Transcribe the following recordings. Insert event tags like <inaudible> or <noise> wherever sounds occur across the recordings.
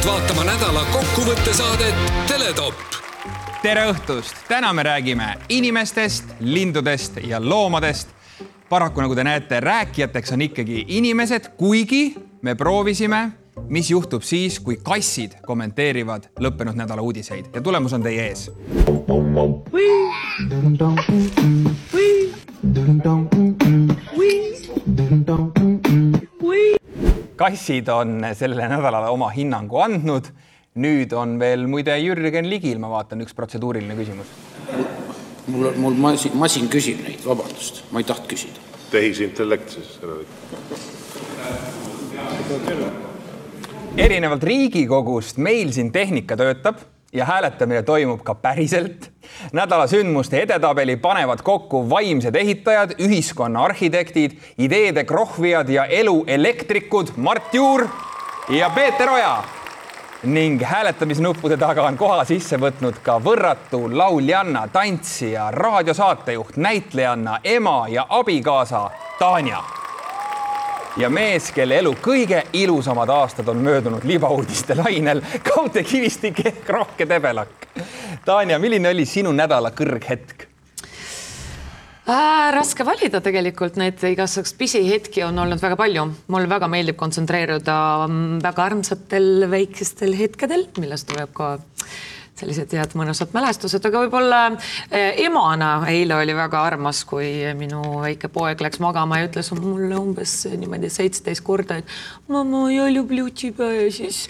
palutud vaatama nädala kokkuvõttesaadet Teletopp. tere õhtust, täna me räägime inimestest, lindudest ja loomadest. paraku, nagu te näete, rääkijateks on ikkagi inimesed, kuigi me proovisime, mis juhtub siis, kui kassid kommenteerivad lõppenud nädala uudiseid ja tulemus on teie ees. Kassid on sellele nädalale oma hinnangu andnud. nüüd on veel muide Jürgen Ligil, ma vaatan, üks protseduuriline küsimus. mul, mul masin, masin küsib neid, vabandust, ma ei tahtnud küsida. tehisintellekt siis erinevalt Riigikogust meil siin tehnika töötab ja hääletamine toimub ka päriselt. Nädala sündmuste edetabeli panevad kokku vaimsed ehitajad, ühiskonna arhitektid, ideede krohvijad ja elu elektrikud Mart Juur ja Peeter Oja. ning hääletamisnuppude taga on koha sisse võtnud ka võrratu lauljanna, tantsija, raadiosaatejuht, näitlejanna, ema ja abikaasa Tanja ja mees, kelle elu kõige ilusamad aastad on möödunud libauudiste lainel, Kaudse Kivistik ehk Rohke Debelak. Tanja, milline oli sinu nädala kõrghetk? Äh, raske valida tegelikult, neid igasuguseid pisihetki on olnud väga palju. mulle väga meeldib kontsentreeruda mm, väga armsatel väikestel hetkedel, millest tuleb ka sellised head mõnusad mälestused, aga võib-olla eh, emana eile oli väga armas, kui minu väike poeg läks magama ja ütles mulle umbes niimoodi seitseteist korda, et mamma, ja люблю тебя ja siis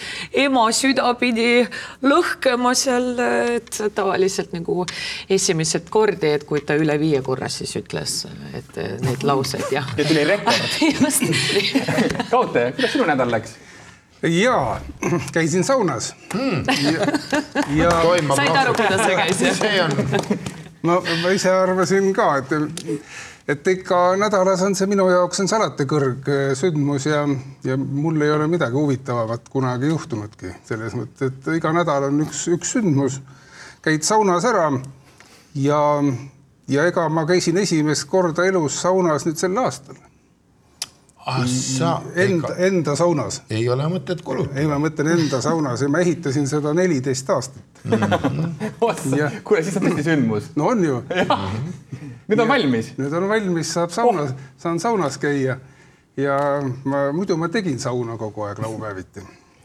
ema süda pidi lõhkema seal, et tavaliselt nagu esimesed kordi, et kui ta üle viie korra siis ütles, et neid lauseid ja. ja tuli rekord. <laughs> just Kaute, kuidas sinu nädal läks? Jaa, käisin saunas mm.. ja, ja... said aru, kuidas see käis, jah? see on. ma, ma ise arvasin ka, et, et ikka nädalas on see minu jaoks on see alati kõrgsündmus ja, ja mul ei ole midagi huvitavamat kunagi juhtunudki selles mõttes, et iga nädal on üks, üks sündmus. käid saunas ära ja, ja ega ma käisin esimest korda elus saunas nüüd sel aastal ah sa. Enda, enda saunas. ei ole mõtet kulutada. ei, ma mõtlen enda saunas ja ma ehitasin seda neliteist aastat <laughs> mm. -hmm. kuule, siis on tõesti sündmus. no on ju. <laughs> nüüd on valmis. nüüd on valmis, saab saunas oh., saan saunas käia ja ma muidu ma tegin sauna kogu aeg laupäeviti,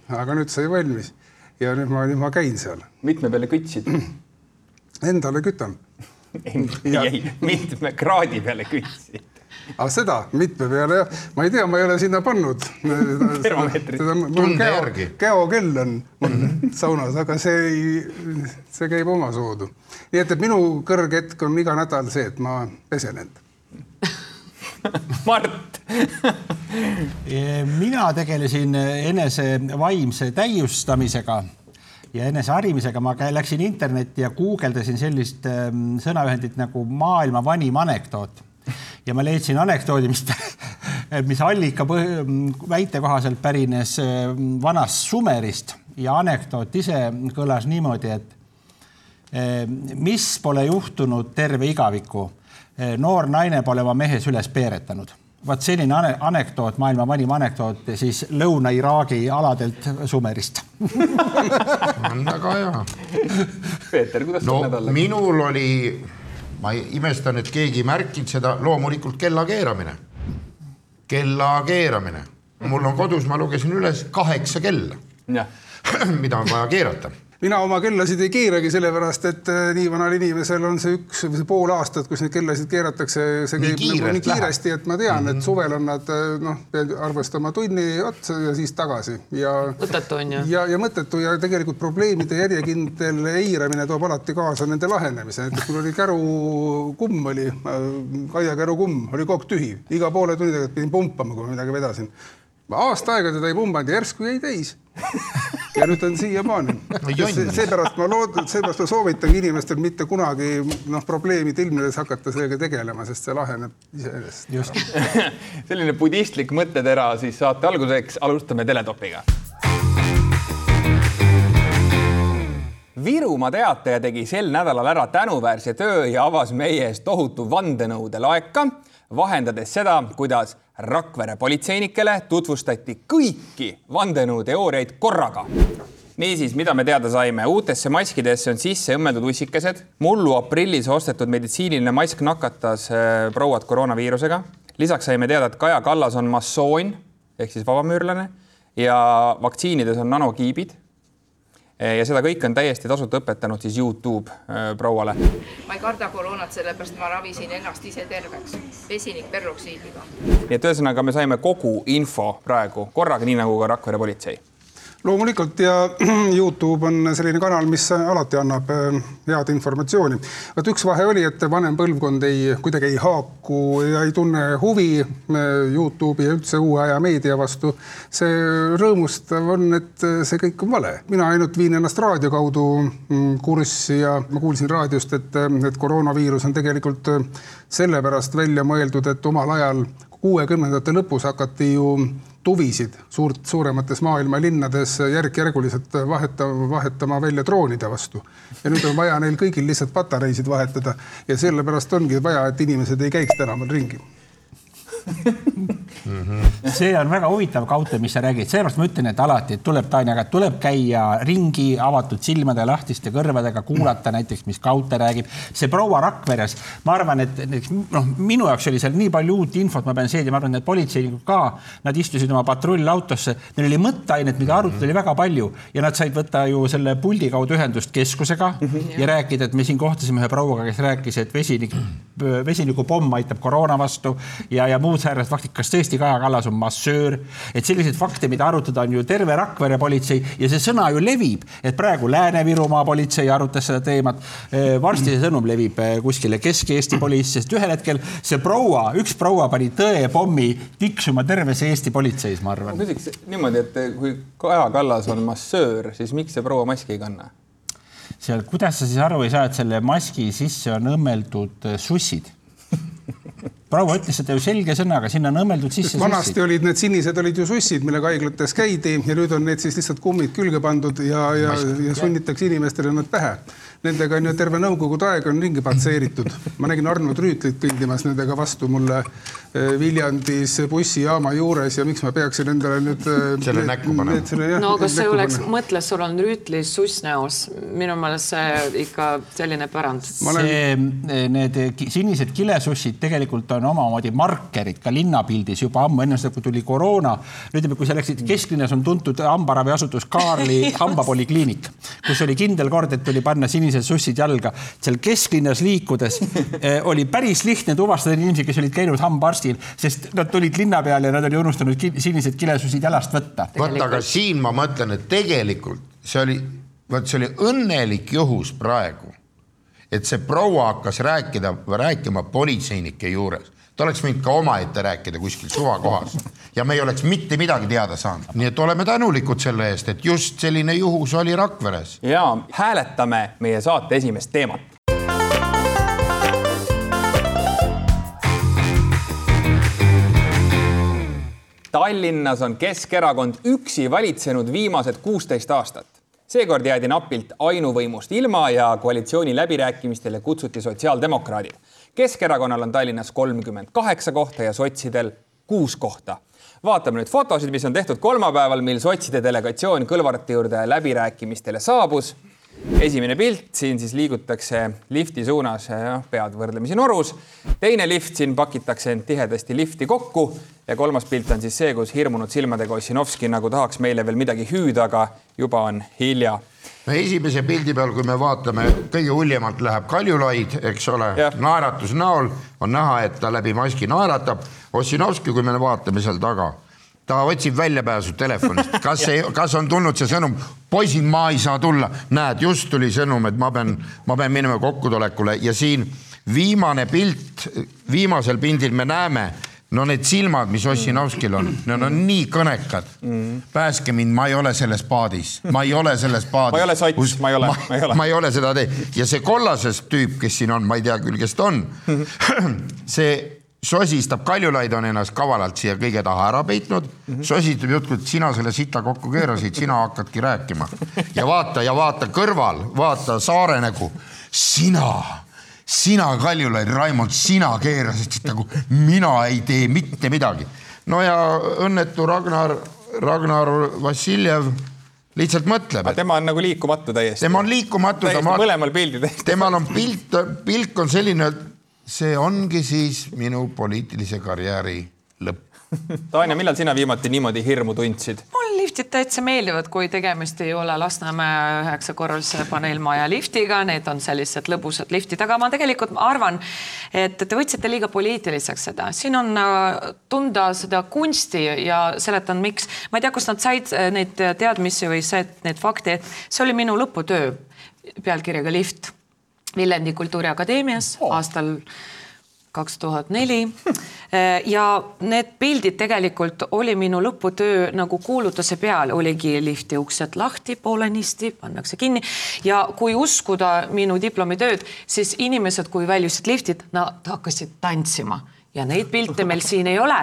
aga nüüd sai valmis ja nüüd ma, nüüd ma käin seal. mitme peale kütsid? Endale kütan. <laughs> ei, ei, mitme kraadi peale kütsid aga seda mitme peale jah, ma ei tea, ma ei ole sinna pannud. tunde järgi. käokell on mul saunas, aga see ei, see käib omasoodu. nii et, et minu kõrghetk on iga nädal see, et ma pesen end. <laughs> Mart! Mina tegelesin enese vaimse täiustamisega ja eneseharimisega ma läksin internetti ja guugeldasin sellist ähm, sõnaühendit nagu maailma vanim anekdoot ja ma leidsin anekdoodi, mis, <laughs> mis allika väite kohaselt pärines äh, vanast Sumerist ja anekdoot ise kõlas niimoodi, et äh, mis pole juhtunud terve igaviku. Äh, noor naine pole oma mehes üles peeretanud vaat selline anekdoot, maailma vanim anekdoot siis Lõuna-Iraagi aladelt Sumerist <laughs> on väga hea. Peeter, kuidas no, nädal läks? minul oli ma imestan, et keegi ei märkinud seda, loomulikult kella keeramine. kella keeramine, mul on kodus, ma lugesin üles kaheksa kella, <clears throat> mida on vaja keerata mina oma kellasid ei keeragi, sellepärast et äh, nii vanal inimesel on see üks või see pool aastat, kus neid kellasid keeratakse, see nii käib nagu nii kiiresti, et ma tean mm, -hmm. et mhm. suvel on nad äh, noh, pead arvestama tunni otsa ja siis tagasi ja. mõttetu on ju. ja, ja mõttetu ja tegelikult probleemide järjekindel eiramine toob alati kaasa nende lahenemise, näiteks mul oli kärukumm oli, äh, Kaia kärukumm oli kogu aeg tühi, iga poole tunni tagant pidin pumpama, kui ma midagi vedasin aasta aega teda ei pumbanud järsku jäi täis. ja nüüd on siiamaani. seepärast ma loodan, seepärast ma soovitangi inimestel mitte kunagi noh, probleemid ilmnedes hakata sellega tegelema, sest see laheneb iseenesest. just <laughs> selline budistlik mõttetera siis saate alguseks, alustame teletopiga. Virumaa Teataja tegi sel nädalal ära tänuväärse töö ja avas meie ees tohutu vandenõude laeka, vahendades seda, kuidas Rakvere politseinikele tutvustati kõiki vandenõuteooriaid korraga niisiis, mida me teada saime, uutesse maskidesse on sisse õmmeldud ussikesed. mullu aprillis ostetud meditsiiniline mask nakatas äh, prouad koroonaviirusega. lisaks saime teada, et Kaja Kallas on massoon ehk siis vabamüürlane ja vaktsiinides on nanokiibid ja seda kõike on täiesti tasuta õpetanud siis Youtube äh, prouale. ma ei karda koroonat, sellepärast ma ravisin ennast ise terveks vesinikperloksiidiga. nii et ühesõnaga, me saime kogu info praegu korraga, nii nagu ka Rakvere politsei loomulikult ja <clears throat> Youtube on selline kanal, mis alati annab äh, head informatsiooni. vot üks vahe oli, et vanem põlvkond ei, kuidagi ei haaku ja ei tunne huvi äh, Youtube'i ja üldse uue aja meedia vastu. see rõõmustav on, et see kõik on vale. mina ainult viin ennast raadio kaudu mm, kurssi ja ma kuulsin raadiost, et, et koroonaviirus on tegelikult äh, sellepärast välja mõeldud, et omal ajal kuuekümnendate lõpus hakati ju tuvisid suurt, suuremates maailma linnades järk-järguliselt vahetama, vahetama välja droonide vastu. ja nüüd on vaja neil kõigil lihtsalt patareisid vahetada ja sellepärast ongi vaja, et inimesed ei käiks tänaval ringi <laughs> Mm -hmm. see on väga huvitav, Kaute, mis sa räägid, seepärast ma ütlen, et alati, et tuleb, Tanja, aga tuleb käia ringi avatud silmade ja lahtiste kõrvadega, kuulata näiteks, mis Kaute räägib. see proua Rakveres, ma arvan, et näiteks noh, minu jaoks oli seal nii palju uut infot, ma pean seedima, ma arvan, et politseinikud ka, nad istusid oma patrullautosse, neil oli mõtteainet, mida arutada oli väga palju ja nad said võtta ju selle puldi kaudu ühendust keskusega mm -hmm. ja rääkida, et me siin kohtasime ühe prouaga, kes rääkis, et vesinik, vesinikupomm aitab koroona vastu ja, ja muud säärased faktid, kas tõesti Kaja Kallas on massöör, et selliseid fakte, mida arutada, on ju terve Rakvere politsei ja see sõna ju levib, et praegu Lääne-Virumaa politsei arutas seda teemat. varsti see sõnum levib eh, kuskile Kesk-Eesti politseis, sest ühel hetkel see proua, üks proua pani tõepommi tiksuma terves Eesti politseis, ma arvan. ma küsiks niimoodi, et kui Kaja Kallas on massöör, siis miks see proua maski ei kanna? seal, kuidas sa siis aru ei saa, et selle maski sisse on õmmeldud sussid <laughs> proua ütles seda ju selge sõnaga, sinna on õmmeldud sisse. vanasti sussid. olid need sinised olid ju sussid, millega haiglates käidi ja nüüd on need siis lihtsalt kummid külge pandud ja, ja, ja sunnitakse inimestele nad pähe nendega on ju terve nõukogude aeg on ringi patseeritud. ma nägin Arnold Rüütlit kõndimas nendega vastu mulle eh, Viljandis bussijaama juures ja miks ma peaksin endale nüüd eh, selle näkku panema. no kas see oleks, mõtle, sul on Rüütlis suss näos, minu meelest see ikka selline pärand. see, eh, need sinised kilesussid tegelikult on omamoodi markerid ka linnapildis juba ammu enne seda, kui tuli koroona. ütleme, kui sa läksid kesklinnas on tuntud hambaraviasutus Kaarli <laughs> hambapolikliinik, kus oli kindel kord, et tuli panna sinised sinised sussid jalga. seal kesklinnas liikudes <laughs> eh, oli päris lihtne tuvastada inimesi, kes olid käinud hambaarstil, sest nad tulid linna peale ja nad olid unustanud sinised kilesussid jalast võtta. vot, aga siin ma mõtlen, et tegelikult see oli, vot see oli õnnelik juhus praegu, et see proua hakkas rääkida, rääkima politseinike juures ta oleks võinud ka omaette rääkida kuskil suvakohas ja me ei oleks mitte midagi teada saanud. nii et oleme tänulikud selle eest, et just selline juhus oli Rakveres. ja hääletame meie saate esimest teemat. Tallinnas on Keskerakond üksi valitsenud viimased kuusteist aastat. seekord jäädi napilt ainuvõimust ilma ja koalitsiooni läbirääkimistele kutsuti sotsiaaldemokraadid Keskerakonnal on Tallinnas kolmkümmend kaheksa kohta ja sotsidel kuus kohta. vaatame nüüd fotosid, mis on tehtud kolmapäeval, mil sotside delegatsioon Kõlvarti juurde läbirääkimistele saabus. esimene pilt, siin siis liigutakse lifti suunas, pead võrdlemisi norus. teine lift, siin pakitakse end tihedasti lifti kokku ja kolmas pilt on siis see, kus hirmunud silmadega Ossinovski nagu tahaks meile veel midagi hüüda, aga juba on hilja esimese pildi peal, kui me vaatame, kõige hullemalt läheb Kaljulaid, eks ole, naeratus näol on näha, et ta läbi maski naeratab. Ossinovski, kui me vaatame seal taga, ta otsib väljapääsu telefonist, <laughs> kas see, kas on tulnud see sõnum, poisid, ma ei saa tulla, näed, just tuli sõnum, et ma pean, ma pean minema kokkutulekule. Ja siin viimane pilt, viimasel pildil me näeme no need silmad, mis Ossinovskil on, need on nii kõnekad mm.. päästke mind, ma ei ole selles paadis, ma ei ole selles paadis. ma ei ole sots, ma ei ole, ma ei ole. ma ei ole seda teinud ja see kollases tüüp, kes siin on, ma ei tea küll, kes ta on. <clears throat> see sosistab, Kaljulaid on ennast kavalalt siia kõige taha ära peitnud mm, -hmm. sosistab juttu, et sina selle sita kokku keerasid, sina hakkadki rääkima. ja vaata ja vaata kõrval, vaata Saare nägu, sina, sina Kaljulaid, Raimond, sina keerasid siit nagu, mina ei tee mitte midagi. no ja õnnetu Ragnar, Ragnar Vassiljev lihtsalt mõtleb. tema on nagu liikumatu täiesti. tema on liikumatu. mõlemal pildil. temal on pilt, pilk on selline, et see ongi siis minu poliitilise karjääri lõpp. <laughs> Tanja, millal sina viimati niimoodi hirmu tundsid? mul liftid täitsa meeldivad, kui tegemist ei ole Lasnamäe üheksakorralise paneelmaja liftiga, need on sellised lõbusad liftid, aga ma tegelikult arvan, et te võtsite liiga poliitiliseks seda, siin on äh, tunda seda kunsti ja seletan, miks. ma ei tea, kust nad said äh, neid teadmisi või said neid fakte, see oli minu lõputöö pealkirjaga Lift Viljandi Kultuuriakadeemias oh. aastal kaks tuhat neli. ja need pildid tegelikult oli minu lõputöö nagu kuulutuse peal, oligi lifti uksed lahti poolenisti, pannakse kinni. Ja kui uskuda minu diplomitööd, siis inimesed, kui väljusid liftid, nad hakkasid tantsima ja neid pilte meil siin ei ole.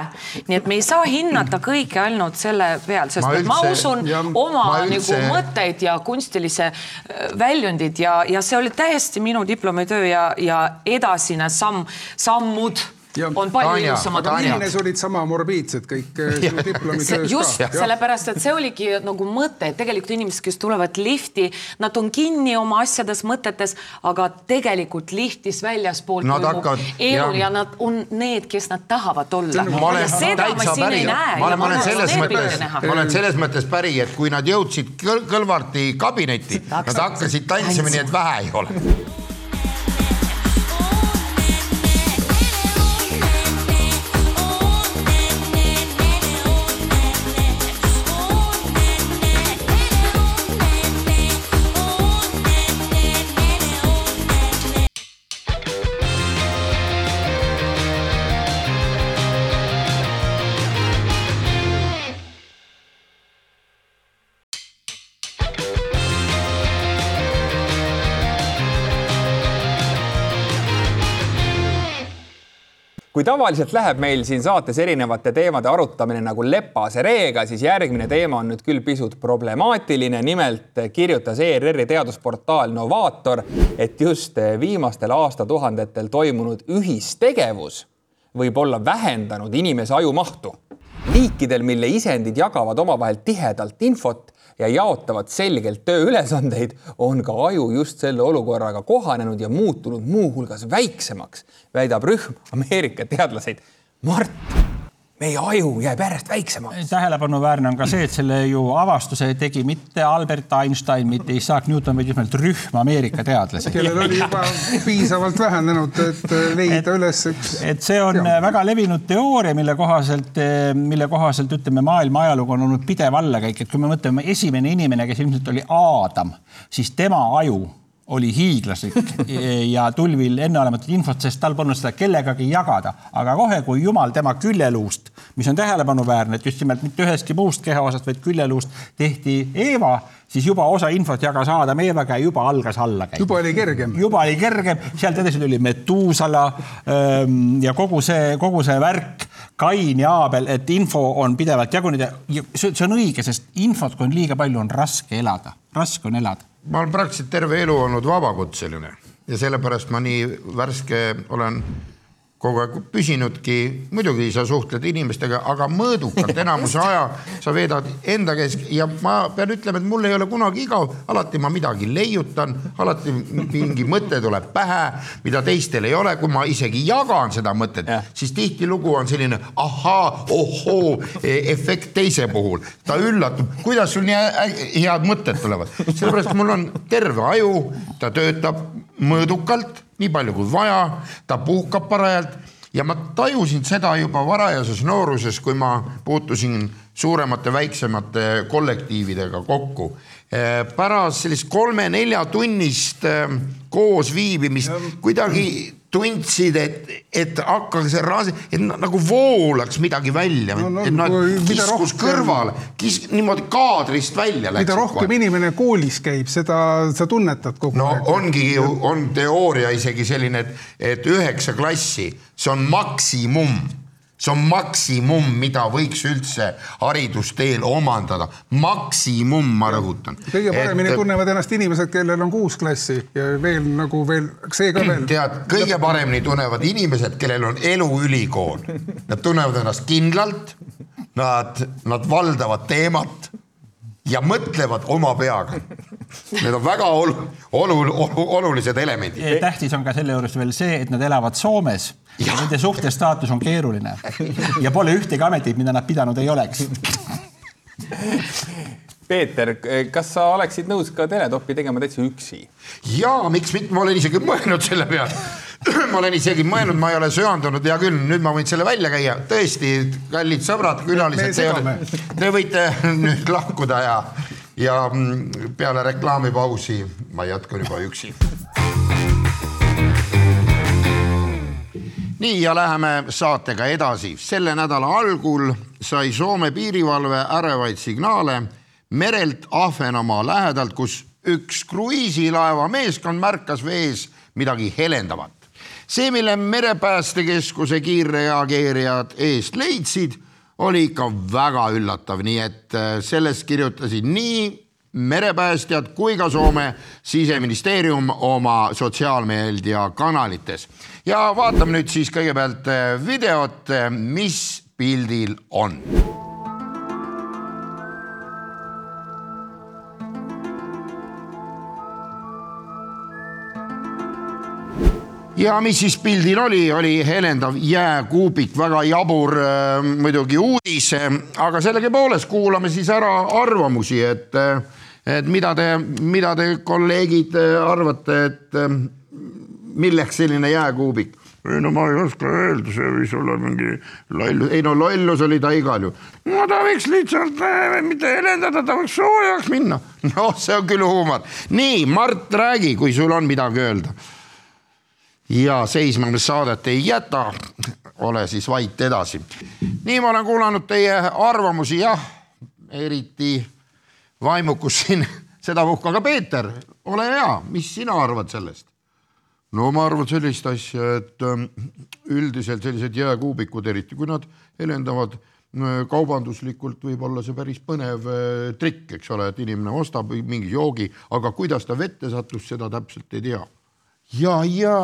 nii et me ei saa hinnata kõike ainult selle peal, sest ma, üldse, ma usun ja, oma ma üldse... nagu mõtteid ja kunstilise äh, väljundid ja, ja see oli täiesti minu diplomitöö ja, ja edasine samm, sammud Ja, on palju ilusamad. Viines olid sama morbiidsed kõik äh, sinu diplomitöös <laughs> ka. just, sellepärast et see oligi nagu mõte, et tegelikult inimesed, kes tulevad lifti, nad on kinni oma asjades, mõtetes, aga tegelikult liftis väljaspool toimub elu ja nad on need, kes nad tahavad olla. seda me siin päri. ma olen, ma olen selles mõttes, ma olen selles mõttes päri, et kui nad jõudsid Kõlvarti kabinetti, nad hakkasid tantsima nii, et vähe ei ole kui tavaliselt läheb meil siin saates erinevate teemade arutamine nagu lepase reega, siis järgmine teema on nüüd küll pisut problemaatiline. nimelt kirjutas ERR-i teadusportaal Novaator, et just viimastel aastatuhandetel toimunud ühistegevus võib olla vähendanud inimese ajumahtu. liikidel, mille isendid jagavad omavahel tihedalt infot, ja jaotavad selgelt tööülesandeid, on ka aju just selle olukorraga kohanenud ja muutunud muuhulgas väiksemaks, väidab rühm Ameerika teadlaseid. Mart meie aju jääb järjest väiksemaks. tähelepanuväärne on ka see, et selle ju avastuse tegi mitte Albert Einstein, mitte Isaac Newton, vaid just nimelt rühm Ameerika teadlasi. kellel oli juba piisavalt vähenenud, et leida üles üks. et see on teadmine. väga levinud teooria, mille kohaselt, mille kohaselt ütleme, maailma ajalugu on olnud pidev allakäik, et kui me mõtleme, esimene inimene, kes ilmselt oli Aadam, siis tema aju oli hiiglaslik <laughs> ja tulvil enneolematut infot, sest tal polnud seda kellegagi jagada, aga kohe, kui Jumal tema küljeluust, mis on tähelepanuväärne, et just nimelt mitte ühestki muust kehaosast, vaid küljeluust tehti Eeva, siis juba osa infot jagas Aadam Eevaga ja juba algas allakäik. juba oli kergem. juba oli kergem, sealt edasi tuli Metuusala ähm, ja kogu see, kogu see värk, Kain ja Aabel, et info on pidevalt jagunenud ja see on õige, sest infot, kui on liiga palju, on raske elada, raske on elada ma olen praktiliselt terve elu olnud vabakutseline ja sellepärast ma nii värske olen kogu aeg püsinudki, muidugi sa suhtled inimestega, aga mõõdukalt. Enamuse aja sa veedad enda käes. Ja ma pean ütlema, et mul ei ole kunagi igav, alati ma midagi leiutan, alati mingi mõte tuleb pähe, mida teistel ei ole, kui ma isegi jagan seda mõtet, siis tihtilugu on selline ahaa, ohoo efekt teise puhul. ta üllatub, kuidas sul nii head mõtted tulevad, sellepärast mul on terve aju, ta töötab mõõdukalt nii palju kui vaja, ta puhkab parajalt ja ma tajusin seda juba varajases nooruses, kui ma puutusin suuremate, väiksemate kollektiividega kokku. Pärast sellist kolme-neljatunnist eh, koosviibimist kuidagi tundsid, et, et hakkage see raasi, et na- nagu voolaks midagi välja No, no, et mida kiskus rohkem- kõrvale, kis- niimoodi kaadrist välja läks. mida rohkem inimene koolis käib, seda sa tunnetad kogu no aeg. ongi ju, on teooria isegi selline, et, et üheksa klassi, see on maksimum, see on maksimum, mida võiks üldse haridusteel omandada, maksimum, ma rõhutan. kõige paremini tunnevad ennast inimesed, kellel on kuus klassi ja veel nagu veel see ka veel. tead, kõige paremini tunnevad inimesed, kellel on eluülikool. Nad tunnevad ennast kindlalt, nad, nad valdavad teemat ja mõtlevad oma peaga. Need on väga olu-, olu-, olu-, olulised elemendid. tähtis on ka selle juures veel see, et nad elavad Soomes ja nende suhtestaatus on keeruline ja pole ühtegi ametit, mida nad pidanud ei oleks. Peeter, kas sa oleksid nõus ka teletopi tegema täitsa üksi? ja miks mitte, ma olen isegi mõelnud selle peale. <clears throat> ma olen isegi mõelnud, ma ei ole söandunud, hea küll, nüüd ma võin selle välja käia, tõesti, kallid sõbrad, külalised, te, te võite <laughs> nüüd lahkuda ja, ja mm, peale reklaamipausi ma jätkan juba üksi. nii ja läheme saatega edasi. selle nädala algul sai Soome piirivalve ärevaid signaale merelt Ahvenamaa lähedalt, kus üks kruiisilaeva meeskond märkas vees midagi helendavat. See, mille merepäästekeskuse kiirreageerijad eest leidsid, oli ikka väga üllatav, nii et äh, sellest kirjutasid nii merepäästjad kui ka Soome siseministeerium oma sotsiaalmeedia kanalites. ja vaatame nüüd siis kõigepealt äh, videot, äh, mis pildil on. Ja mis siis pildil oli, oli helendav jääkuubik, väga jabur äh, muidugi uudis, aga sellegipoolest kuulame siis ära arvamusi, et, et mida te, mida te kolleegid arvate, et äh, milleks selline jääkuubik? no ma ei oska öelda, see võis olla mingi lollus, ei no lollus oli ta igal juhul. no ta võiks lihtsalt äh, mitte helendada, ta võiks soojaks minna. <laughs> noh, see on küll huumor. nii, Mart, räägi, kui sul on midagi öelda ja seisma me saadet ei jäta, ole siis vait edasi. nii ma olen kuulanud teie arvamusi, jah, eriti vaimukus siin <laughs> sedapuhku, aga Peeter, ole hea, mis sina arvad sellest? no ma arvan sellist asja, et ähm, üldiselt sellised jääkuubikud, eriti kui nad helendavad äh, kaubanduslikult võib olla see päris põnev äh, trikk, eks ole, et inimene ostab mingi joogi, aga kuidas ta vette sattus, seda täpselt ei tea ja, ja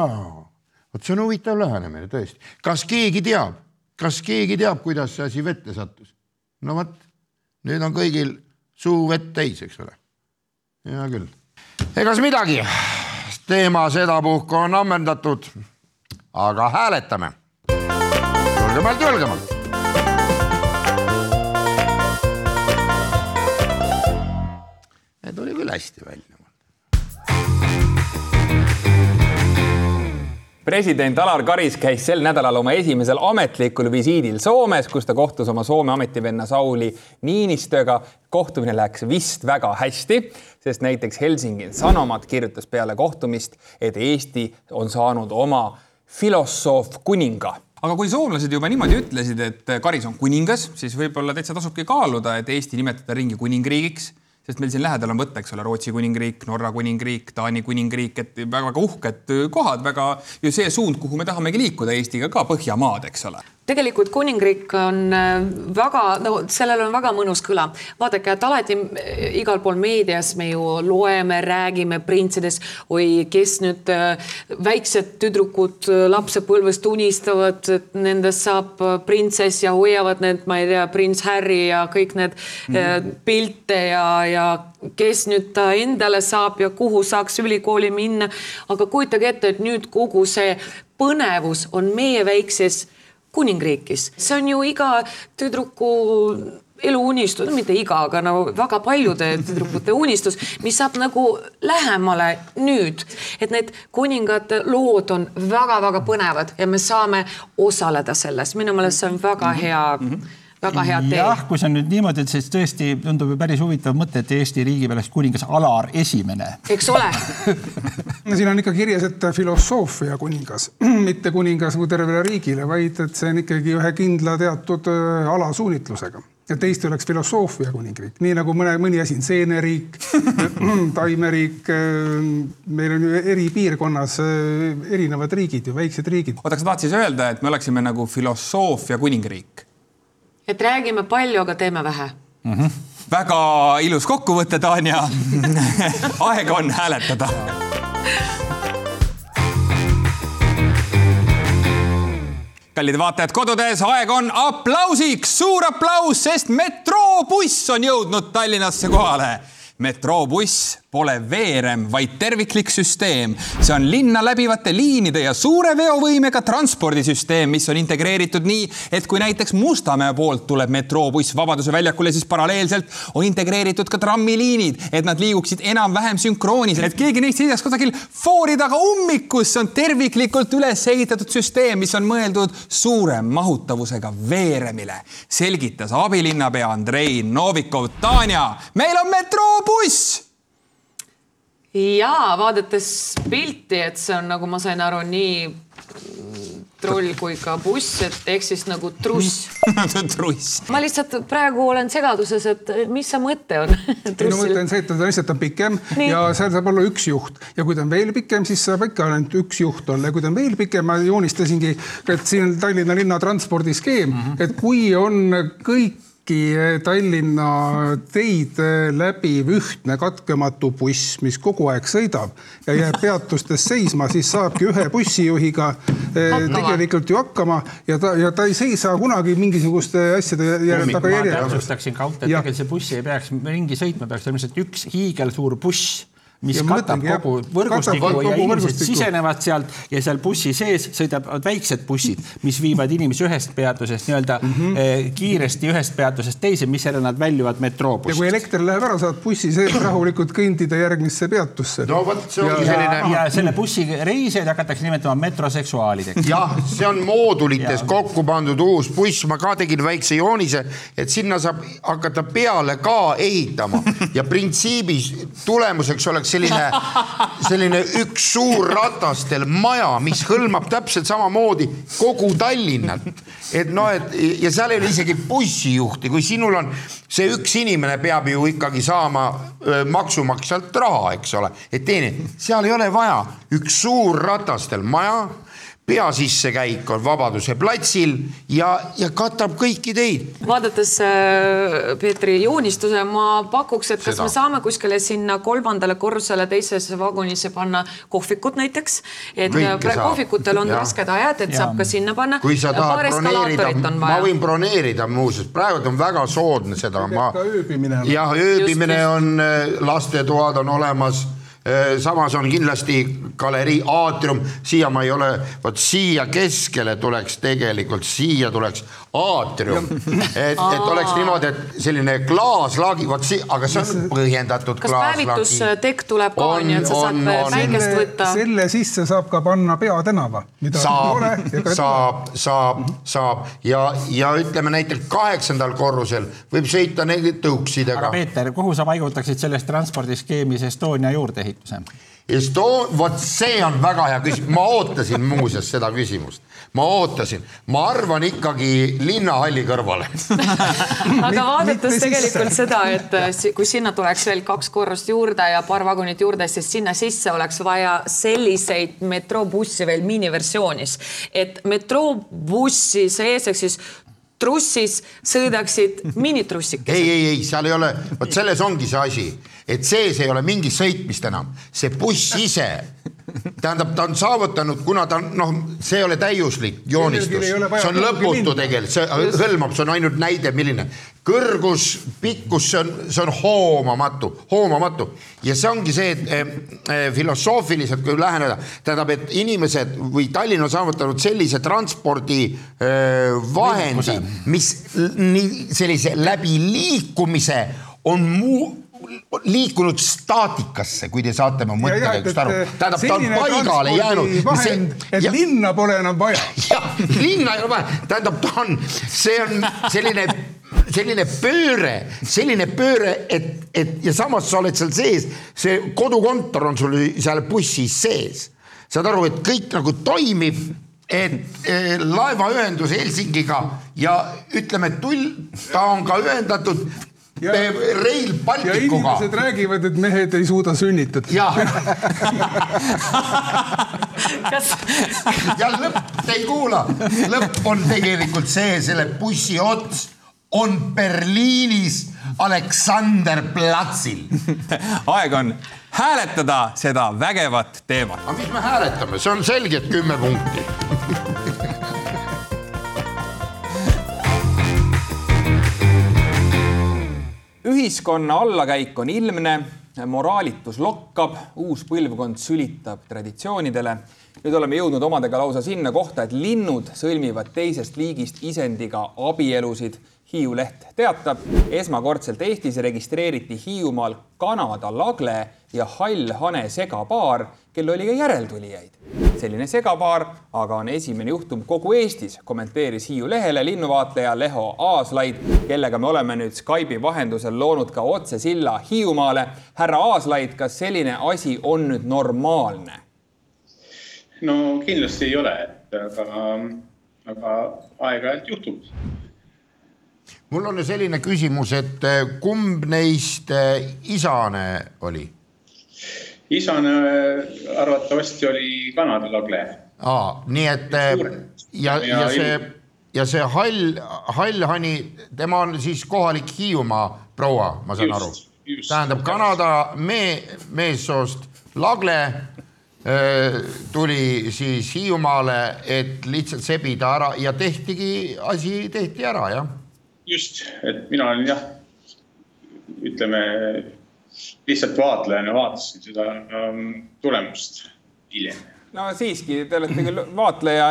vot see on huvitav lähenemine tõesti. kas keegi teab, kas keegi teab, kuidas see asi vette sattus? no vot, nüüd on kõigil suu vett täis, eks ole. hea küll. egas midagi, teema sedapuhku on ammendatud. aga hääletame. julgemalt, julgemalt. tuli küll hästi välja president Alar Karis käis sel nädalal oma esimesel ametlikul visiidil Soomes, kus ta kohtus oma Soome ametivenna Sauli Niinistöga. kohtumine läks vist väga hästi, sest näiteks Helsingin Sanomat kirjutas peale kohtumist, et Eesti on saanud oma filosoof kuninga aga kui soomlased juba niimoodi ütlesid, et Karis on kuningas, siis võib-olla täitsa tasubki kaaluda, et Eesti nimetada ringi kuningriigiks sest meil siin lähedal on võtta, eks ole, Rootsi kuningriik, Norra kuningriik, Taani kuningriik, et väga-väga uhked kohad, väga ju see suund, kuhu me tahamegi liikuda Eestiga ka Põhjamaad, eks ole tegelikult kuningriik on väga, no sellel on väga mõnus kõla. vaadake, et alati igal pool meedias me ju loeme, räägime printsidest, oi, kes nüüd väiksed tüdrukud lapsepõlvest unistavad, et nendest saab printsess ja hoiavad need, ma ei tea, prints Harry ja kõik need mm -hmm. pilte ja, ja kes nüüd ta endale saab ja kuhu saaks ülikooli minna. aga kujutage ette, et nüüd kogu see põnevus on meie väikses kuningriigis, see on ju iga tüdruku eluunistus, no mitte iga, aga no väga paljude tüdrukute unistus, mis saab nagu lähemale nüüd, et need kuningate lood on väga-väga põnevad ja me saame osaleda selles, minu meelest see on väga hea mm. -hmm väga hea tee jah, kui see on nüüd niimoodi, et siis tõesti tundub ju päris huvitav mõte, et Eesti riigi peale kuningas Alar Esimene. eks ole, no siin on ikka kirjas, et filosoofia kuningas, <clears throat> mitte kuningas nagu tervele riigile, vaid et see on ikkagi ühe kindla teatud äh, ala suunitlusega et Eesti oleks filosoofia kuningriik, nii nagu mõne, mõni asi on seeneriik, <clears throat> taimeriik. meil on ju eri piirkonnas äh, erinevad riigid ju, väiksed riigid. oota, kas sa tahtsid siis öelda, et me oleksime nagu filosoofia kuningriik? Et räägime palju, aga teeme vähe. väga ilus kokkuvõte, Tanja. <laughs> aeg on hääletada. kallid vaatajad kodudes, aeg on aplausiks, suur aplaus, sest metroobuss on jõudnud Tallinnasse kohale metroobuss pole veerem, vaid terviklik süsteem. see on linna läbivate liinide ja suure veovõimega transpordisüsteem, mis on integreeritud nii, et kui näiteks Mustamäe poolt tuleb metroobuss Vabaduse väljakule, siis paralleelselt on integreeritud ka trammiliinid, et nad liiguksid enam-vähem sünkroonis, et keegi neist ei seisaks kusagil foori taga ummikus, see on terviklikult üles ehitatud süsteem, mis on mõeldud suure mahutavusega veeremile, selgitas abilinnapea Andrei Novikov. Tanja, meil on metroobuss ja vaadates pilti, et see on nagu ma sain aru, nii trull kui ka buss, et ehk siis nagu truss. <laughs> truss. ma lihtsalt praegu olen segaduses, et mis see mõte on <laughs> ei no mõte on see, et ta lihtsalt on pikem Nii. Ja seal saab olla üks juht ja kui ta on veel pikem, siis saab ikka ainult üks juht olla ja kui ta on veel pikem, ma joonistasingi, et siin Tallinna linna transpordiskeem mm, -hmm. et kui on kõiki Tallinna teid läbiv ühtne katkematu buss, mis kogu aeg sõidab ja jääb peatustes seisma, siis saabki ühe bussijuhiga eh, tegelikult ju hakkama ja ta, ja ta ei seisa kunagi mingisuguste asjade tagajärjel. täpsustaksin ka, et Jah. tegelikult see buss ei peaks ringi sõitma, peaks lihtsalt üks hiigelsuur buss, mis Ja katab mõtlengi, kogu võrgustiku kogu ja inimesed võrgustiku. sisenevad sealt ja seal bussi sees sõidavad väiksed bussid, mis viivad inimesi ühest peatusest nii-öelda mm. -hmm. kiiresti ühest peatusest teise, misjärel nad väljuvad ja metroobussist kui. elekter läheb ära, saad bussi sees rahulikult kõndida järgmisse peatusse. no vot, see ongi ja, selline ja selle bussi reisijaid hakatakse nimetama metroseksuaalideks. jah, see on moodulites kokku pandud uus buss, ma ka tegin väikse joonise, et sinna saab hakata peale ka ehitama ja printsiibis tulemuseks oleks selline, selline üks suur ratastel maja, mis hõlmab täpselt samamoodi kogu Tallinnat. et noh, et ja seal ei ole isegi bussijuhti, kui sinul on see üks inimene peab ju ikkagi saama maksumaksjalt raha, eks ole, et teenida, seal ei ole vaja üks suur ratastel maja pea sissekäik on Vabaduse platsil ja, ja katab kõiki teid. vaadates äh, Peetri joonistuse, ma pakuks, et kas Seda. me saame kuskile sinna kolmandale korrusele teisesse vagunisse panna kohvikut näiteks, et Kõike äh, kohvikutel on <laughs> Jah. rasked ajad, et Jaa. saab ka sinna panna. kui sa tahad broneerida ma võin broneerida muuseas, praegu on väga soodne seda, ma ka ööbimine on. jah, ööbimine Just, just. on, lastetoad on olemas samas on kindlasti galerii aatrium, siia ma ei ole, vot siia keskele tuleks tegelikult, siia tuleks aatrium, et, et oleks niimoodi, et selline klaaslaagi, vot see, aga see on põhjendatud kas päevitustekk tuleb ka, On, nii et sa saad on, on. päikest võtta? selle sisse saab ka panna peatänava, mida ei ole saab, saab, saab, saab ja, ja ütleme näiteks kaheksandal korrusel võib sõita tõuksidega aga. Peeter, kuhu sa paigutaksid selles transpordiskeemis Estonia juurdeehituse? Esto-, vot see on väga hea küsimus, ma ootasin muuseas seda küsimust, ma ootasin, ma arvan ikkagi linnahalli kõrvale. <laughs> aga vaadates sisse. tegelikult seda, et äh, kui sinna tuleks veel kaks korrust juurde ja paar vagunit juurde, siis sinna sisse oleks vaja selliseid metroobussi veel miniversioonis, et metroobussi sees ehk siis trussis sõidaksid minitrussikesed. ei, ei, ei, seal ei ole, vot selles ongi see asi, et sees ei ole mingit sõitmist enam, see buss ise tähendab, ta on saavutanud, kuna ta on noh, see ei ole täiuslik joonistus, see on lõputu tegelikult, see hõlmab, see on ainult näide, milline. Kõrgus, pikkus, see on, see on hoomamatu, hoomamatu. Ja see ongi see, et eh, eh, filosoofiliselt kui läheneda, tähendab, et inimesed või Tallinn on saavutanud sellise transpordi eh, mis nii sellise läbi liikumise on muu liikunud staatikasse, kui te saate mu mõttekäigust aru. tähendab, ta on paigale jäänud. vahend, et ja, linna pole enam vaja. <laughs> jah, linna ei ole vaja, tähendab, ta on, see on selline selline pööre, selline pööre, et, et ja samas sa oled seal sees, see kodukontor on sul seal bussis sees. saad aru, et kõik nagu toimib, et eh, laevaühendus Helsingiga ja ütleme, tull, ta on ka ühendatud ja, Rail Balticuga. ja inimesed räägivad, et mehed ei suuda sünnitada. jah <laughs> ja lõpp, te ei kuula, lõpp on tegelikult see, selle bussi ots on Berliinis Aleksanderplatsil. <laughs> aeg on hääletada seda vägevat teemat. aga mis me hääletame, see on selge, et kümme punkti <laughs> ühiskonna allakäik on ilmne, moraalitus lokkab, uus põlvkond sülitab traditsioonidele. nüüd oleme jõudnud omadega lausa sinna kohta, et linnud sõlmivad teisest liigist isendiga abielusid. Hiiu leht teatab, esmakordselt Eestis registreeriti Hiiumaal Kanada lagle ja hall hane segapaar, kel oli ka järeltulijaid. selline segapaar aga on esimene juhtum kogu Eestis, kommenteeris Hiiu lehele linnuvaatleja Leho Aaslaid, kellega me oleme nüüd Skype'i vahendusel loonud ka otsesilla Hiiumaale. härra Aaslaid, kas selline asi on nüüd normaalne? no kindlasti ei ole, aga, aga aeg-ajalt juhtub mul on selline küsimus, et kumb neist isane oli? isane arvatavasti oli Kanada lagle. aa, nii et ja, ja, ja see ja see hall, hall hani, tema on siis kohalik Hiiumaa proua, ma saan just, aru. tähendab Kanada mee, meessoost lagle tuli siis Hiiumaale, et lihtsalt sebida ära ja tehtigi, asi tehti ära, jah. Just, et mina olin jah, ütleme lihtsalt vaatlejana vaatasin seda um, tulemust hiljem. no siiski, te olete küll vaatleja,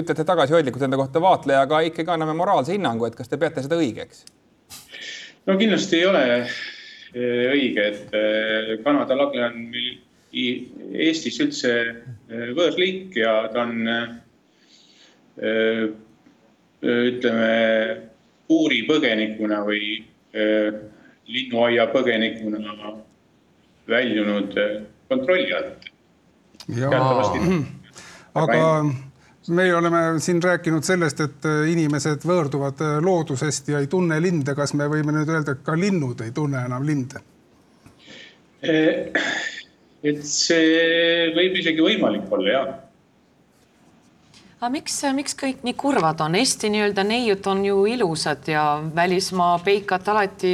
ütlete tagasihoidlikult enda kohta vaatleja, aga ikkagi anname moraalse hinnangu, et kas te peate seda õigeks? no kindlasti ei ole õige, et Kanada lagle on meil Eestis üldse võõrliik ja ta on ütleme puuripõgenikuna või linnuaia põgenikuna väljunud kontrolli alt. aga me oleme siin rääkinud sellest, et inimesed võõrduvad loodusest ja ei tunne linde. kas me võime nüüd öelda, et ka linnud ei tunne enam linde? et see võib isegi võimalik olla, jah aga miks, miks kõik nii kurvad on? Eesti nii-öelda neiud on ju ilusad ja välismaa peikad alati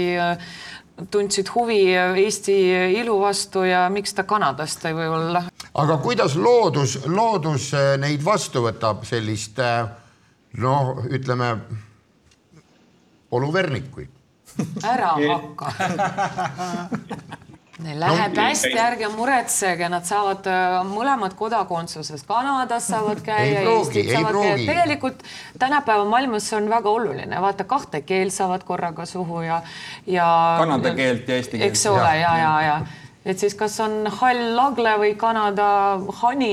tundsid huvi Eesti ilu vastu ja miks ta Kanadast ei või olla? aga kuidas loodus, loodus neid vastu võtab, sellist noh, ütleme poluvernikuid? ära hakka <laughs> Neil läheb no, hästi, ärge muretsege, nad saavad mõlemad kodakondsusest, Kanadas saavad käia, Eestit saavad käia. tegelikult tänapäeva maailmas see on väga oluline, vaata kahte keelt saavad korraga suhu ja, ja. Kanada keelt ja eesti keelt. eks ole ja, ja, ja, ja et siis kas on hall lagle või Kanada hani,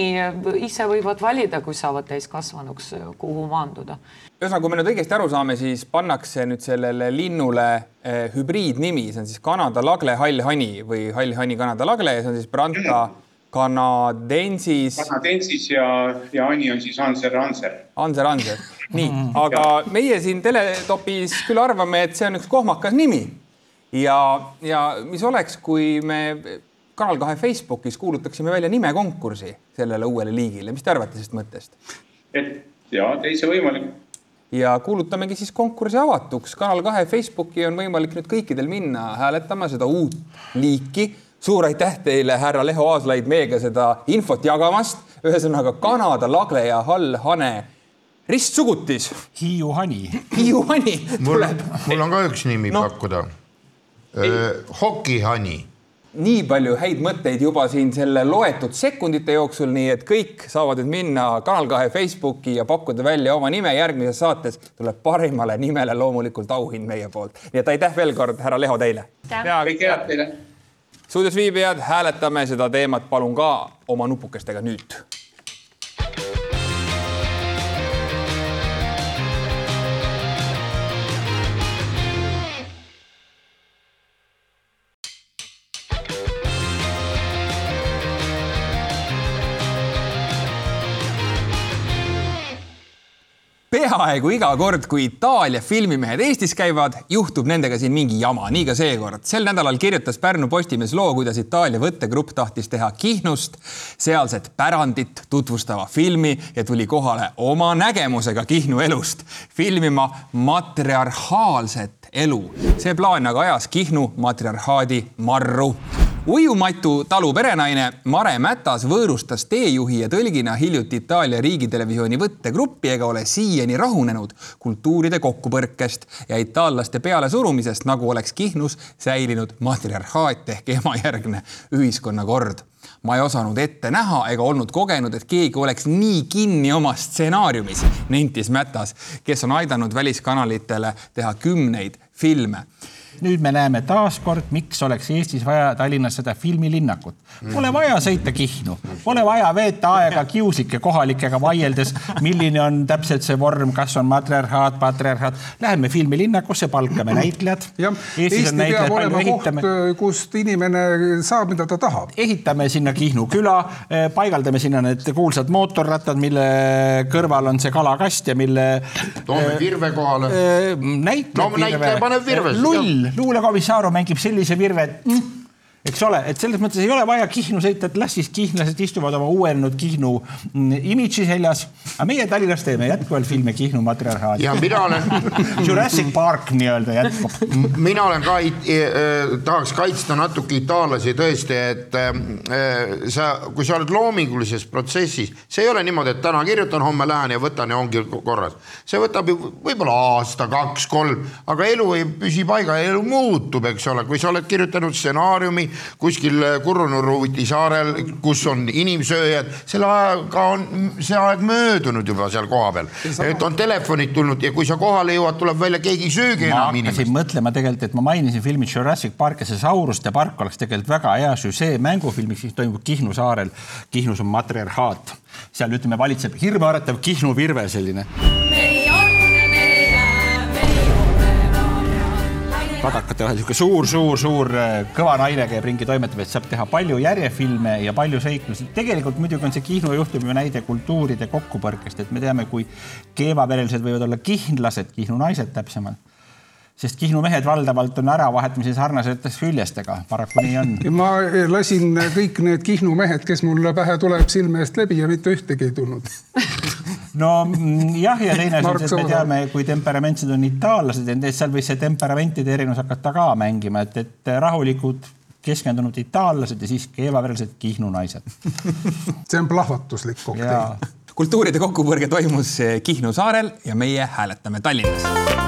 ise võivad valida, kui saavad täiskasvanuks, kuhu maanduda. Ühesõnaga, kui me nüüd õigesti aru saame, siis pannakse nüüd sellele linnule eh, hübriidnimi, see on siis Kanada lagle hall hani või hall hani Kanada lagle ja see on siis Branta kanadensis. kanadensis ja, ja hani on siis Anser Anser. Anser Anser, <laughs> nii, aga meie siin Teletopis küll arvame, et see on üks kohmakas nimi ja, ja mis oleks, kui me Kanal kahe Facebookis kuulutaksime välja nimekonkursi sellele uuele liigile, mis te arvate sellest mõttest? et ja täitsa võimalik. Ja kuulutamegi siis konkursi avatuks. Kanal kahe Facebooki on võimalik nüüd kõikidel minna hääletama seda uut liiki. suur aitäh teile, härra Leho Aaslaid, meiega seda infot jagamast. ühesõnaga Kanada lagle ja hall hane ristsugutis. Hiiu hani. Hiiu hani tuleb. mul on ka üks nimi no. pakkuda hokihani. Nii palju häid mõtteid juba siin selle loetud sekundite jooksul, nii et kõik saavad nüüd minna Kanal kahe Facebooki ja pakkuda välja oma nime. järgmises saates tuleb parimale nimele loomulikult auhind meie poolt. nii et aitäh veel kord, härra Leho, teile. kõike head teile. stuudios viibijad, hääletame seda teemat palun ka oma nupukestega nüüd peaaegu iga kord, kui Itaalia filmimehed Eestis käivad, juhtub nendega siin mingi jama, nii ka seekord. sel nädalal kirjutas Pärnu Postimees loo, kuidas Itaalia võttegrupp tahtis teha Kihnust sealset pärandit tutvustava filmi ja tuli kohale oma nägemusega Kihnu elust, filmima matriarhaalset elu. see plaan aga ajas Kihnu matriarhaadi marru ujumatu talu perenaine Mare Mätas võõrustas teejuhi ja tõlgina hiljuti Itaalia riigitelevisiooni võttegruppi ega ole siiani rahunenud kultuuride kokkupõrkest ja itaallaste pealesurumisest, nagu oleks Kihnus säilinud matriarhaat ehk emajärgne ühiskonnakord. Ma ei osanud ette näha ega olnud kogenud, et keegi oleks nii kinni oma stsenaariumis, nentis Mätas, kes on aidanud väliskanalitele teha kümneid filme nüüd me näeme taaskord, miks oleks Eestis vaja Tallinnas seda filmilinnakut. Pole vaja sõita Kihnu, pole vaja veeta aega kiuslike kohalikega vaieldes, milline on täpselt see vorm, kas on matriarhaat, patriarhaat. Läheme filmilinnakusse, palkame näitlejad. Eesti peab olema koht, kust inimene saab, mida ta tahab. ehitame sinna Kihnu küla, eh, paigaldame sinna need kuulsad mootorrattad, mille kõrval on see kalakast ja mille. toome virve kohale. Eh, näitlejad. no näitleja paneb virve. lull luulekomissaar mängib sellise virve, et mm, eks ole, et selles mõttes ei ole vaja Kihnu sõita, et las siis kihnlased istuvad oma uuenenud Kihnu mm, imidži seljas. aga meie Tallinnas teeme jätkuvalt filme Kihnu matriarhaadi. ja mina olen <laughs> Jurassic Park nii-öelda jätkub. mina olen ka äh,, tahaks kaitsta natuke itaallasi tõesti, et äh, sa, kui sa oled loomingulises protsessis, see ei ole niimoodi, et täna kirjutan, homme lähen ja võtan ja ongi korras. see võtab ju võib-olla aasta, kaks, kolm, aga elu ei püsi paigal, elu muutub, eks ole, kui sa oled kirjutanud stsenaariumi kuskil Kurunurruuti saarel, kus on inimsööjad, selle ajaga on see aeg möödunud juba seal kohapeal. et on telefonid tulnud ja kui sa kohale jõuad, tuleb välja, keegi ei söögi enam inimest. hakkasin mõtlema tegelikult, et ma mainisin filmi Jurassic Park ja see Sauruste park oleks tegelikult väga hea süžee mängufilmiks, mis toimub Kihnu saarel. Kihnus on matriarhaat, seal ütleme, valitseb hirmuäratav Kihnu virve selline kadakate vahel niisugune suur-suur-suur äh, kõva naine käib ringi, toimetab, et saab teha palju järjefilme ja palju seiklusi. tegelikult muidugi on see Kihnu juhtum ju näide kultuuride kokkupõrkest, et me teame, kui keevaverelised võivad olla kihnlased, Kihnu naised täpsemalt sest Kihnu mehed valdavalt on äravahetmise sarnaselt küljestega, paraku nii on. <laughs> ma lasin kõik need Kihnu mehed, kes mulle pähe tuleb, silme eest läbi ja mitte ühtegi ei tulnud <laughs> no mm, jah, ja teine asi on see, et me teame, kui temperamentsed on itaallased, seal võis see temperamentide erinevus hakata ka mängima, et, et rahulikud keskendunud itaallased ja siis keevaverelised Kihnu naised <laughs> see on plahvatuslik kokteil. kultuuride kokkupõrge toimus Kihnu saarel ja meie hääletame Tallinnas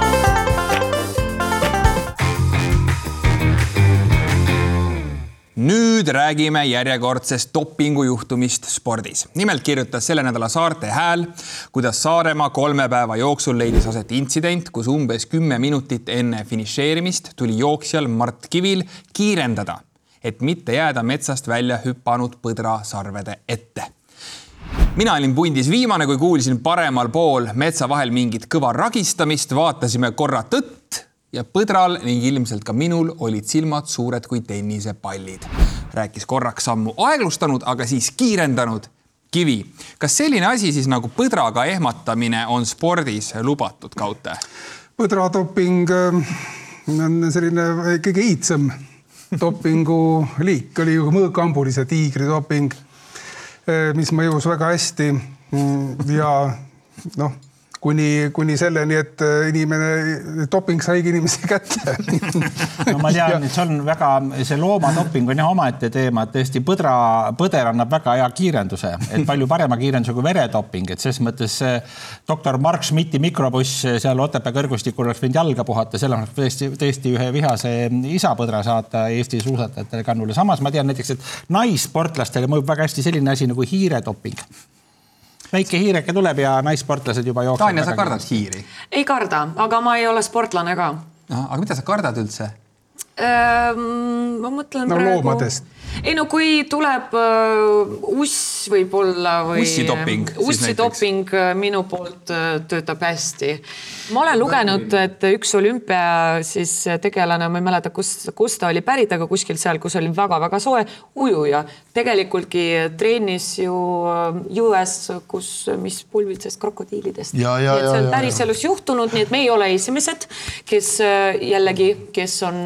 nüüd räägime järjekordsest dopingujuhtumist spordis. nimelt kirjutas selle nädala Saarte Hääl, kuidas Saaremaa kolme päeva jooksul leidis aset intsident, kus umbes kümme minutit enne finišeerimist tuli jooksjal Mart Kivil kiirendada, et mitte jääda metsast välja hüpanud põdrasarvede ette mina olin pundis viimane, kui kuulsin paremal pool metsa vahel mingit kõva ragistamist, vaatasime korra tõtt ja põdral ning ilmselt ka minul olid silmad suured kui tennisepallid. rääkis korraks sammu aeglustanud, aga siis kiirendanud kivi. kas selline asi siis nagu põdraga ehmatamine on spordis lubatud, Kaute? põdradoping äh, on selline kõige iidsem dopingu liik, oli ju mõõkambulise tiigri doping, äh, mis mõjus väga hästi mm, ja noh kuni, kuni selleni, et äh, inimene, doping saigi inimese <laughs> kätte. <laughs> no ma tean, et see on väga, see loomadoping on jah omaette teema, et tõesti põdra, põder annab väga hea kiirenduse, et palju parema kiirenduse kui veredoping, et ses mõttes see doktor Mark Schmidti mikrobuss seal Otepää kõrgustikul oleks võinud jalga puhata, selle oleks tõesti, tõesti ühe vihase isapõdra saata Eesti suusatajatele kannule. samas ma tean näiteks, et naissportlastele mõjub väga hästi selline asi nagu hiiredoping. Väike hiireke tuleb ja naissportlased juba jooksevad. Tanja, sa kardad? hiiri? ei karda, aga ma ei ole sportlane ka. aga mida sa kardad üldse? Ehm, ma mõtlen no praegu. loomadest. ei no kui tuleb äh, uss võib-olla või. Ussidoping siis ussidoping äh, minu poolt äh, töötab hästi. ma olen lugenud, et üks olümpia siis tegelane, ma ei mäleta, kus, kust ta oli pärit, aga kuskilt seal, kus oli väga-väga soe, ujuja. Tegelikult treenis ju äh, US, kus, mis pulbitses krokodillidest. Nii et see on päriselus juhtunud, nii et me ei ole esimesed, kes äh, jällegi, kes on.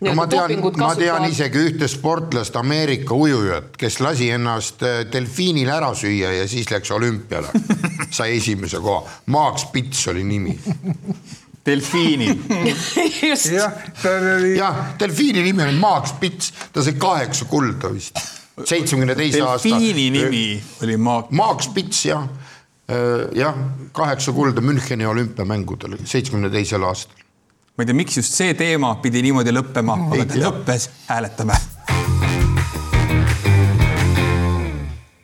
no ma tean, ma tean isegi ühte sportlast, Ameerika ujujat, kes lasi ennast äh, delfiinil ära süüa ja siis läks olümpiale. sai esimese koha, Max Pits oli nimi. Delfiinil. <laughs> just, jah, ta oli, jah, delfiini nimi oli Max Pits, ta sai kaheksa kulda vist, seitsmekümne teise aasta. delfiini nimi oli Maak. Max Pits jah, jah, kaheksa kulda Müncheni olümpiamängudel seitsmekümne teisel aastal. ma ei tea, miks just see teema pidi niimoodi lõppema, aga ta lõppes, hääletame.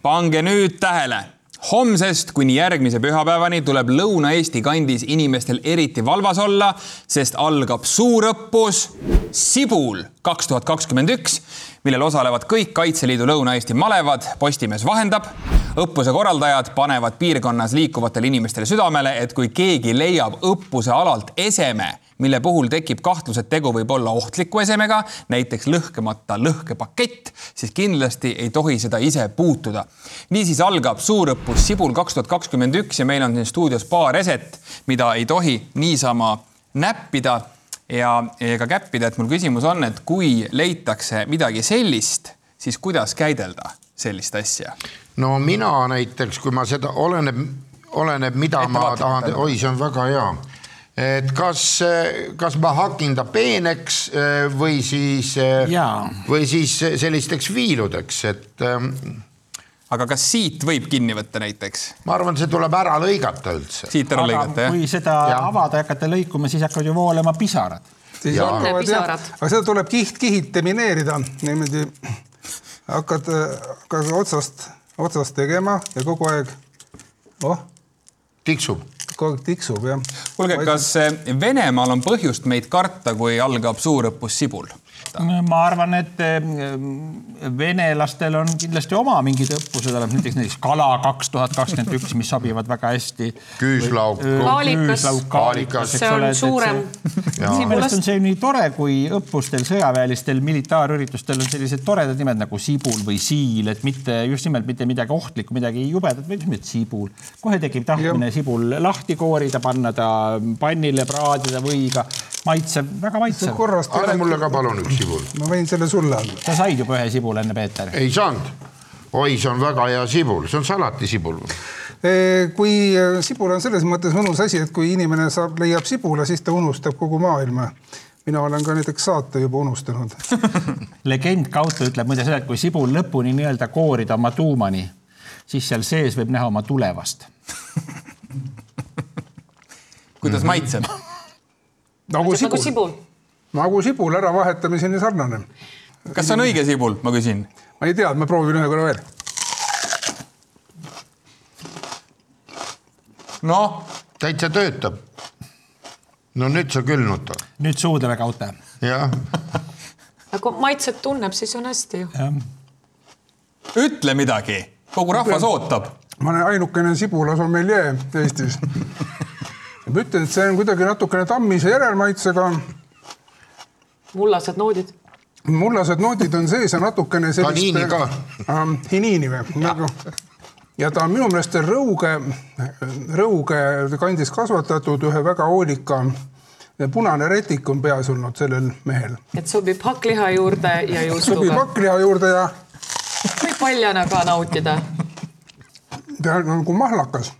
pange nüüd tähele homsest kuni järgmise pühapäevani tuleb Lõuna-Eesti kandis inimestel eriti valvas olla, sest algab suurõppus Sibul kaks tuhat kakskümmend üks, millel osalevad kõik Kaitseliidu Lõuna-Eesti malevad, Postimees vahendab. õppuse korraldajad panevad piirkonnas liikuvatele inimestele südamele, et kui keegi leiab õppuse alalt eseme, mille puhul tekib kahtlus, et tegu võib olla ohtliku esemega, näiteks lõhkemata lõhkepakett, siis kindlasti ei tohi seda ise puutuda. niisiis algab suurõppus Sibul kaks tuhat kakskümmend üks ja meil on siin stuudios paar eset, mida ei tohi niisama näppida ja ega käppida, et mul küsimus on, et kui leitakse midagi sellist, siis kuidas käidelda sellist asja? no mina näiteks, kui ma seda, oleneb, oleneb, mida ma Ettevaatlikult tahan oi, see on väga hea. Et kas, kas ma hakin ta peeneks eh, või siis, Jaa. või siis sellisteks viiludeks, et ähm, aga kas siit võib kinni võtta näiteks? ma arvan, see tuleb ära lõigata üldse. siit ära lõigata, jah? kui seda Jah. avada ja hakata lõikuma, siis hakkavad ju voolama pisarad. siis Jaa. hakkavad jah aga seda tuleb kiht-kihilt demineerida niimoodi. hakkad, hakkad otsast, otsast tegema ja kogu aeg, oh, tiksub. Kogu aeg tiksub jah. kuulge, kas eh, Venemaal on põhjust meid karta, kui algab suurõppus Sibul? Ma arvan, et eh, venelastel on kindlasti oma mingid õppused olemas, näiteks näiteks Kala kaks tuhat kakskümmend üks, mis sobivad väga hästi. Küüslauk. Kaalikas. Kaalikas. see on suurem. minu meelest on see nii tore, kui õppustel, sõjaväelistel militaarüritustel on sellised toredad nimed nagu Sibul või Siil, et mitte just nimelt mitte midagi ohtlikku, midagi jubedat, vaid just nimelt Sibul. kohe tekib tahtmine Sibul lahti koorida, panna ta pannile, praadida võiga, maitsev, väga maitsev. korrast anna mulle ka palun üks sibul. Ma võin selle sulle anda. sa said juba ühe sibula enne, Peeter. ei saanud. oi, see on väga hea sibul, see on salatisibul. kui eh, sibul on selles mõttes mõnus asi, et kui inimene saab, leiab sibula, siis ta unustab kogu maailma. mina olen ka näiteks saate juba unustanud. <laughs> legend kaudselt ütleb muide seda, et kui sibul lõpuni nii-öelda koorida oma tuumani, siis seal sees võib näha oma tulevast. kuidas maitseb? nagu nagu sibul, sibul. Nagu sibul äravahetamiseni sarnane. kas see on õige Sibul, ma küsin? ma ei tea, ma proovin ühe korra veel. noh, täitsa töötab. no nüüd sa küll nutad, nüüd suudleme kaudne. jah. <laughs> aga kui maitset tunneb, siis on hästi ju. ütle midagi, kogu rahvas ootab. ma olen ainukene sibulasomeljee Eestis. <laughs> ma ütlen, et see on kuidagi natukene tammise järelmaitsega. Mullased noodid. mullased noodid on sees ja natukene sellist. Taniini ka. ähm,. hiniini või nagu ja ta on minu meelest rõuge, rõuge kandis kasvatatud ühe väga hoolika punane retik on peas olnud sellel mehel. et sobib hakkliha juurde ja sobib juustuga. hakkliha juurde ja võib paljana ka nautida. ta on nagu mahlakas.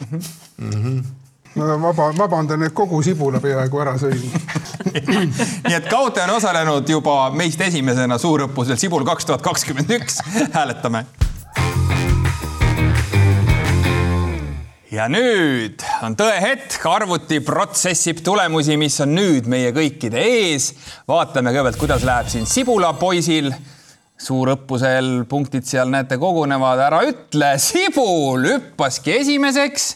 ma vaba, vabandan, et kogu sibula peaaegu ära sõin. <laughs> nii et Kaute on osalenud juba meist esimesena suurõppusel Sibul kaks tuhat kakskümmend üks. hääletame. ja nüüd on tõehetk, arvuti protsessib tulemusi, mis on nüüd meie kõikide ees. vaatame kõigepealt, kuidas läheb siin Sibula poisil suurõppusel punktid seal näete kogunevad, ära ütle, Sibul hüppaski esimeseks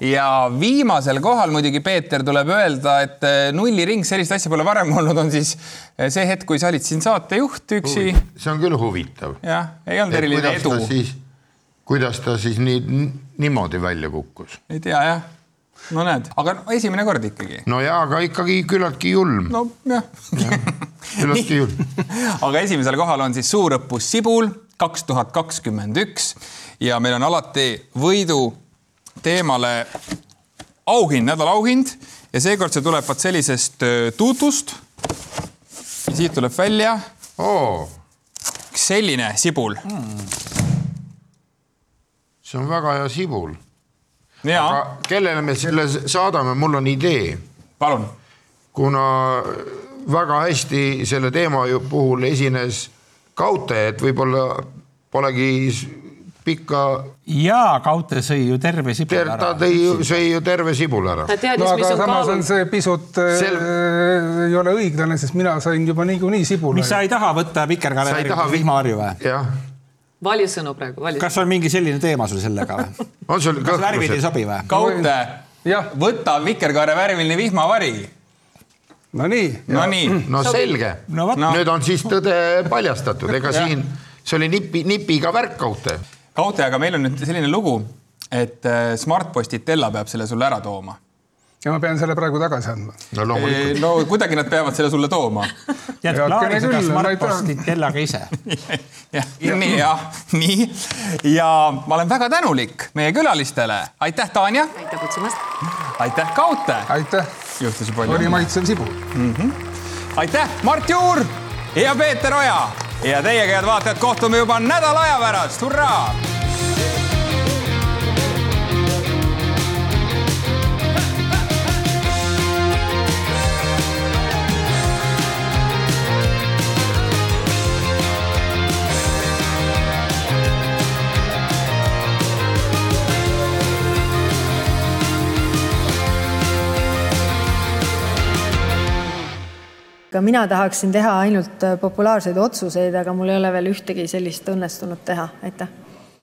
ja viimasel kohal muidugi, Peeter, tuleb öelda, et eh, nulliring, sellist asja pole varem <laughs> olnud, on siis eh, see hetk, kui sa olid siin saatejuht üksi. see on küll huvitav. jah, ei olnud eriline edu. kuidas ta siis nii, niimoodi välja kukkus? ei tea jah. no näed, aga esimene kord ikkagi. no ja, aga ikkagi küllaltki julm. nojah ja. küllaltki julm <laughs> aga esimesel kohal on siis suurõppus Sibul kaks tuhat kakskümmend üks ja meil on alati võidu teemale auhind, nädala auhind ja seekord see tuleb vot sellisest tuutust. siit tuleb välja oh.. selline sibul mm.. see on väga hea sibul. aga kellele me selle saadame, mul on idee. palun. kuna väga hästi selle teema puhul esines Kaute, et võib-olla polegi pikka. jaa, Kaute sõi ju terve sibula Ter, ära. ta tõi, sõi ju terve sibula ära. no aga on samas on see pisut Sel... äh, ei ole õiglane, sest mina sain juba niikuinii sibula. mis sa ei taha võtta vikerkaare vihmaharju või? jah vali sõnu praegu, vali. kas on mingi selline teema sul sellega või? <laughs> on sul kas värvid ei sobi või? Kaute, võta vikerkaare värviline vihmavari. no nii. no nii. no selge no,. No. nüüd on siis tõde paljastatud, ega siin, see oli nipi, nipiga värk, Kaute Kaute, aga meil on nüüd selline lugu, et äh, Smartpostitella peab selle sulle ära tooma. ja ma pean selle praegu tagasi andma. no loomulikult. no kuidagi nad peavad selle sulle tooma. tead, klaari seda Smartpostitellaga ise. <laughs> jah, nii jah, nii ja ma olen väga tänulik meie külalistele. aitäh, Tanja. aitäh kutsumast. aitäh, Kaute. aitäh. juhtus ju palju. oli maitsev sibul mm. -hmm. aitäh, Mart Juur ja Peeter Oja ja teiega, head vaatajad, kohtume juba nädala aja pärast, hurraa! Ka mina tahaksin teha ainult populaarseid otsuseid, aga mul ei ole veel ühtegi sellist õnnestunud teha, aitäh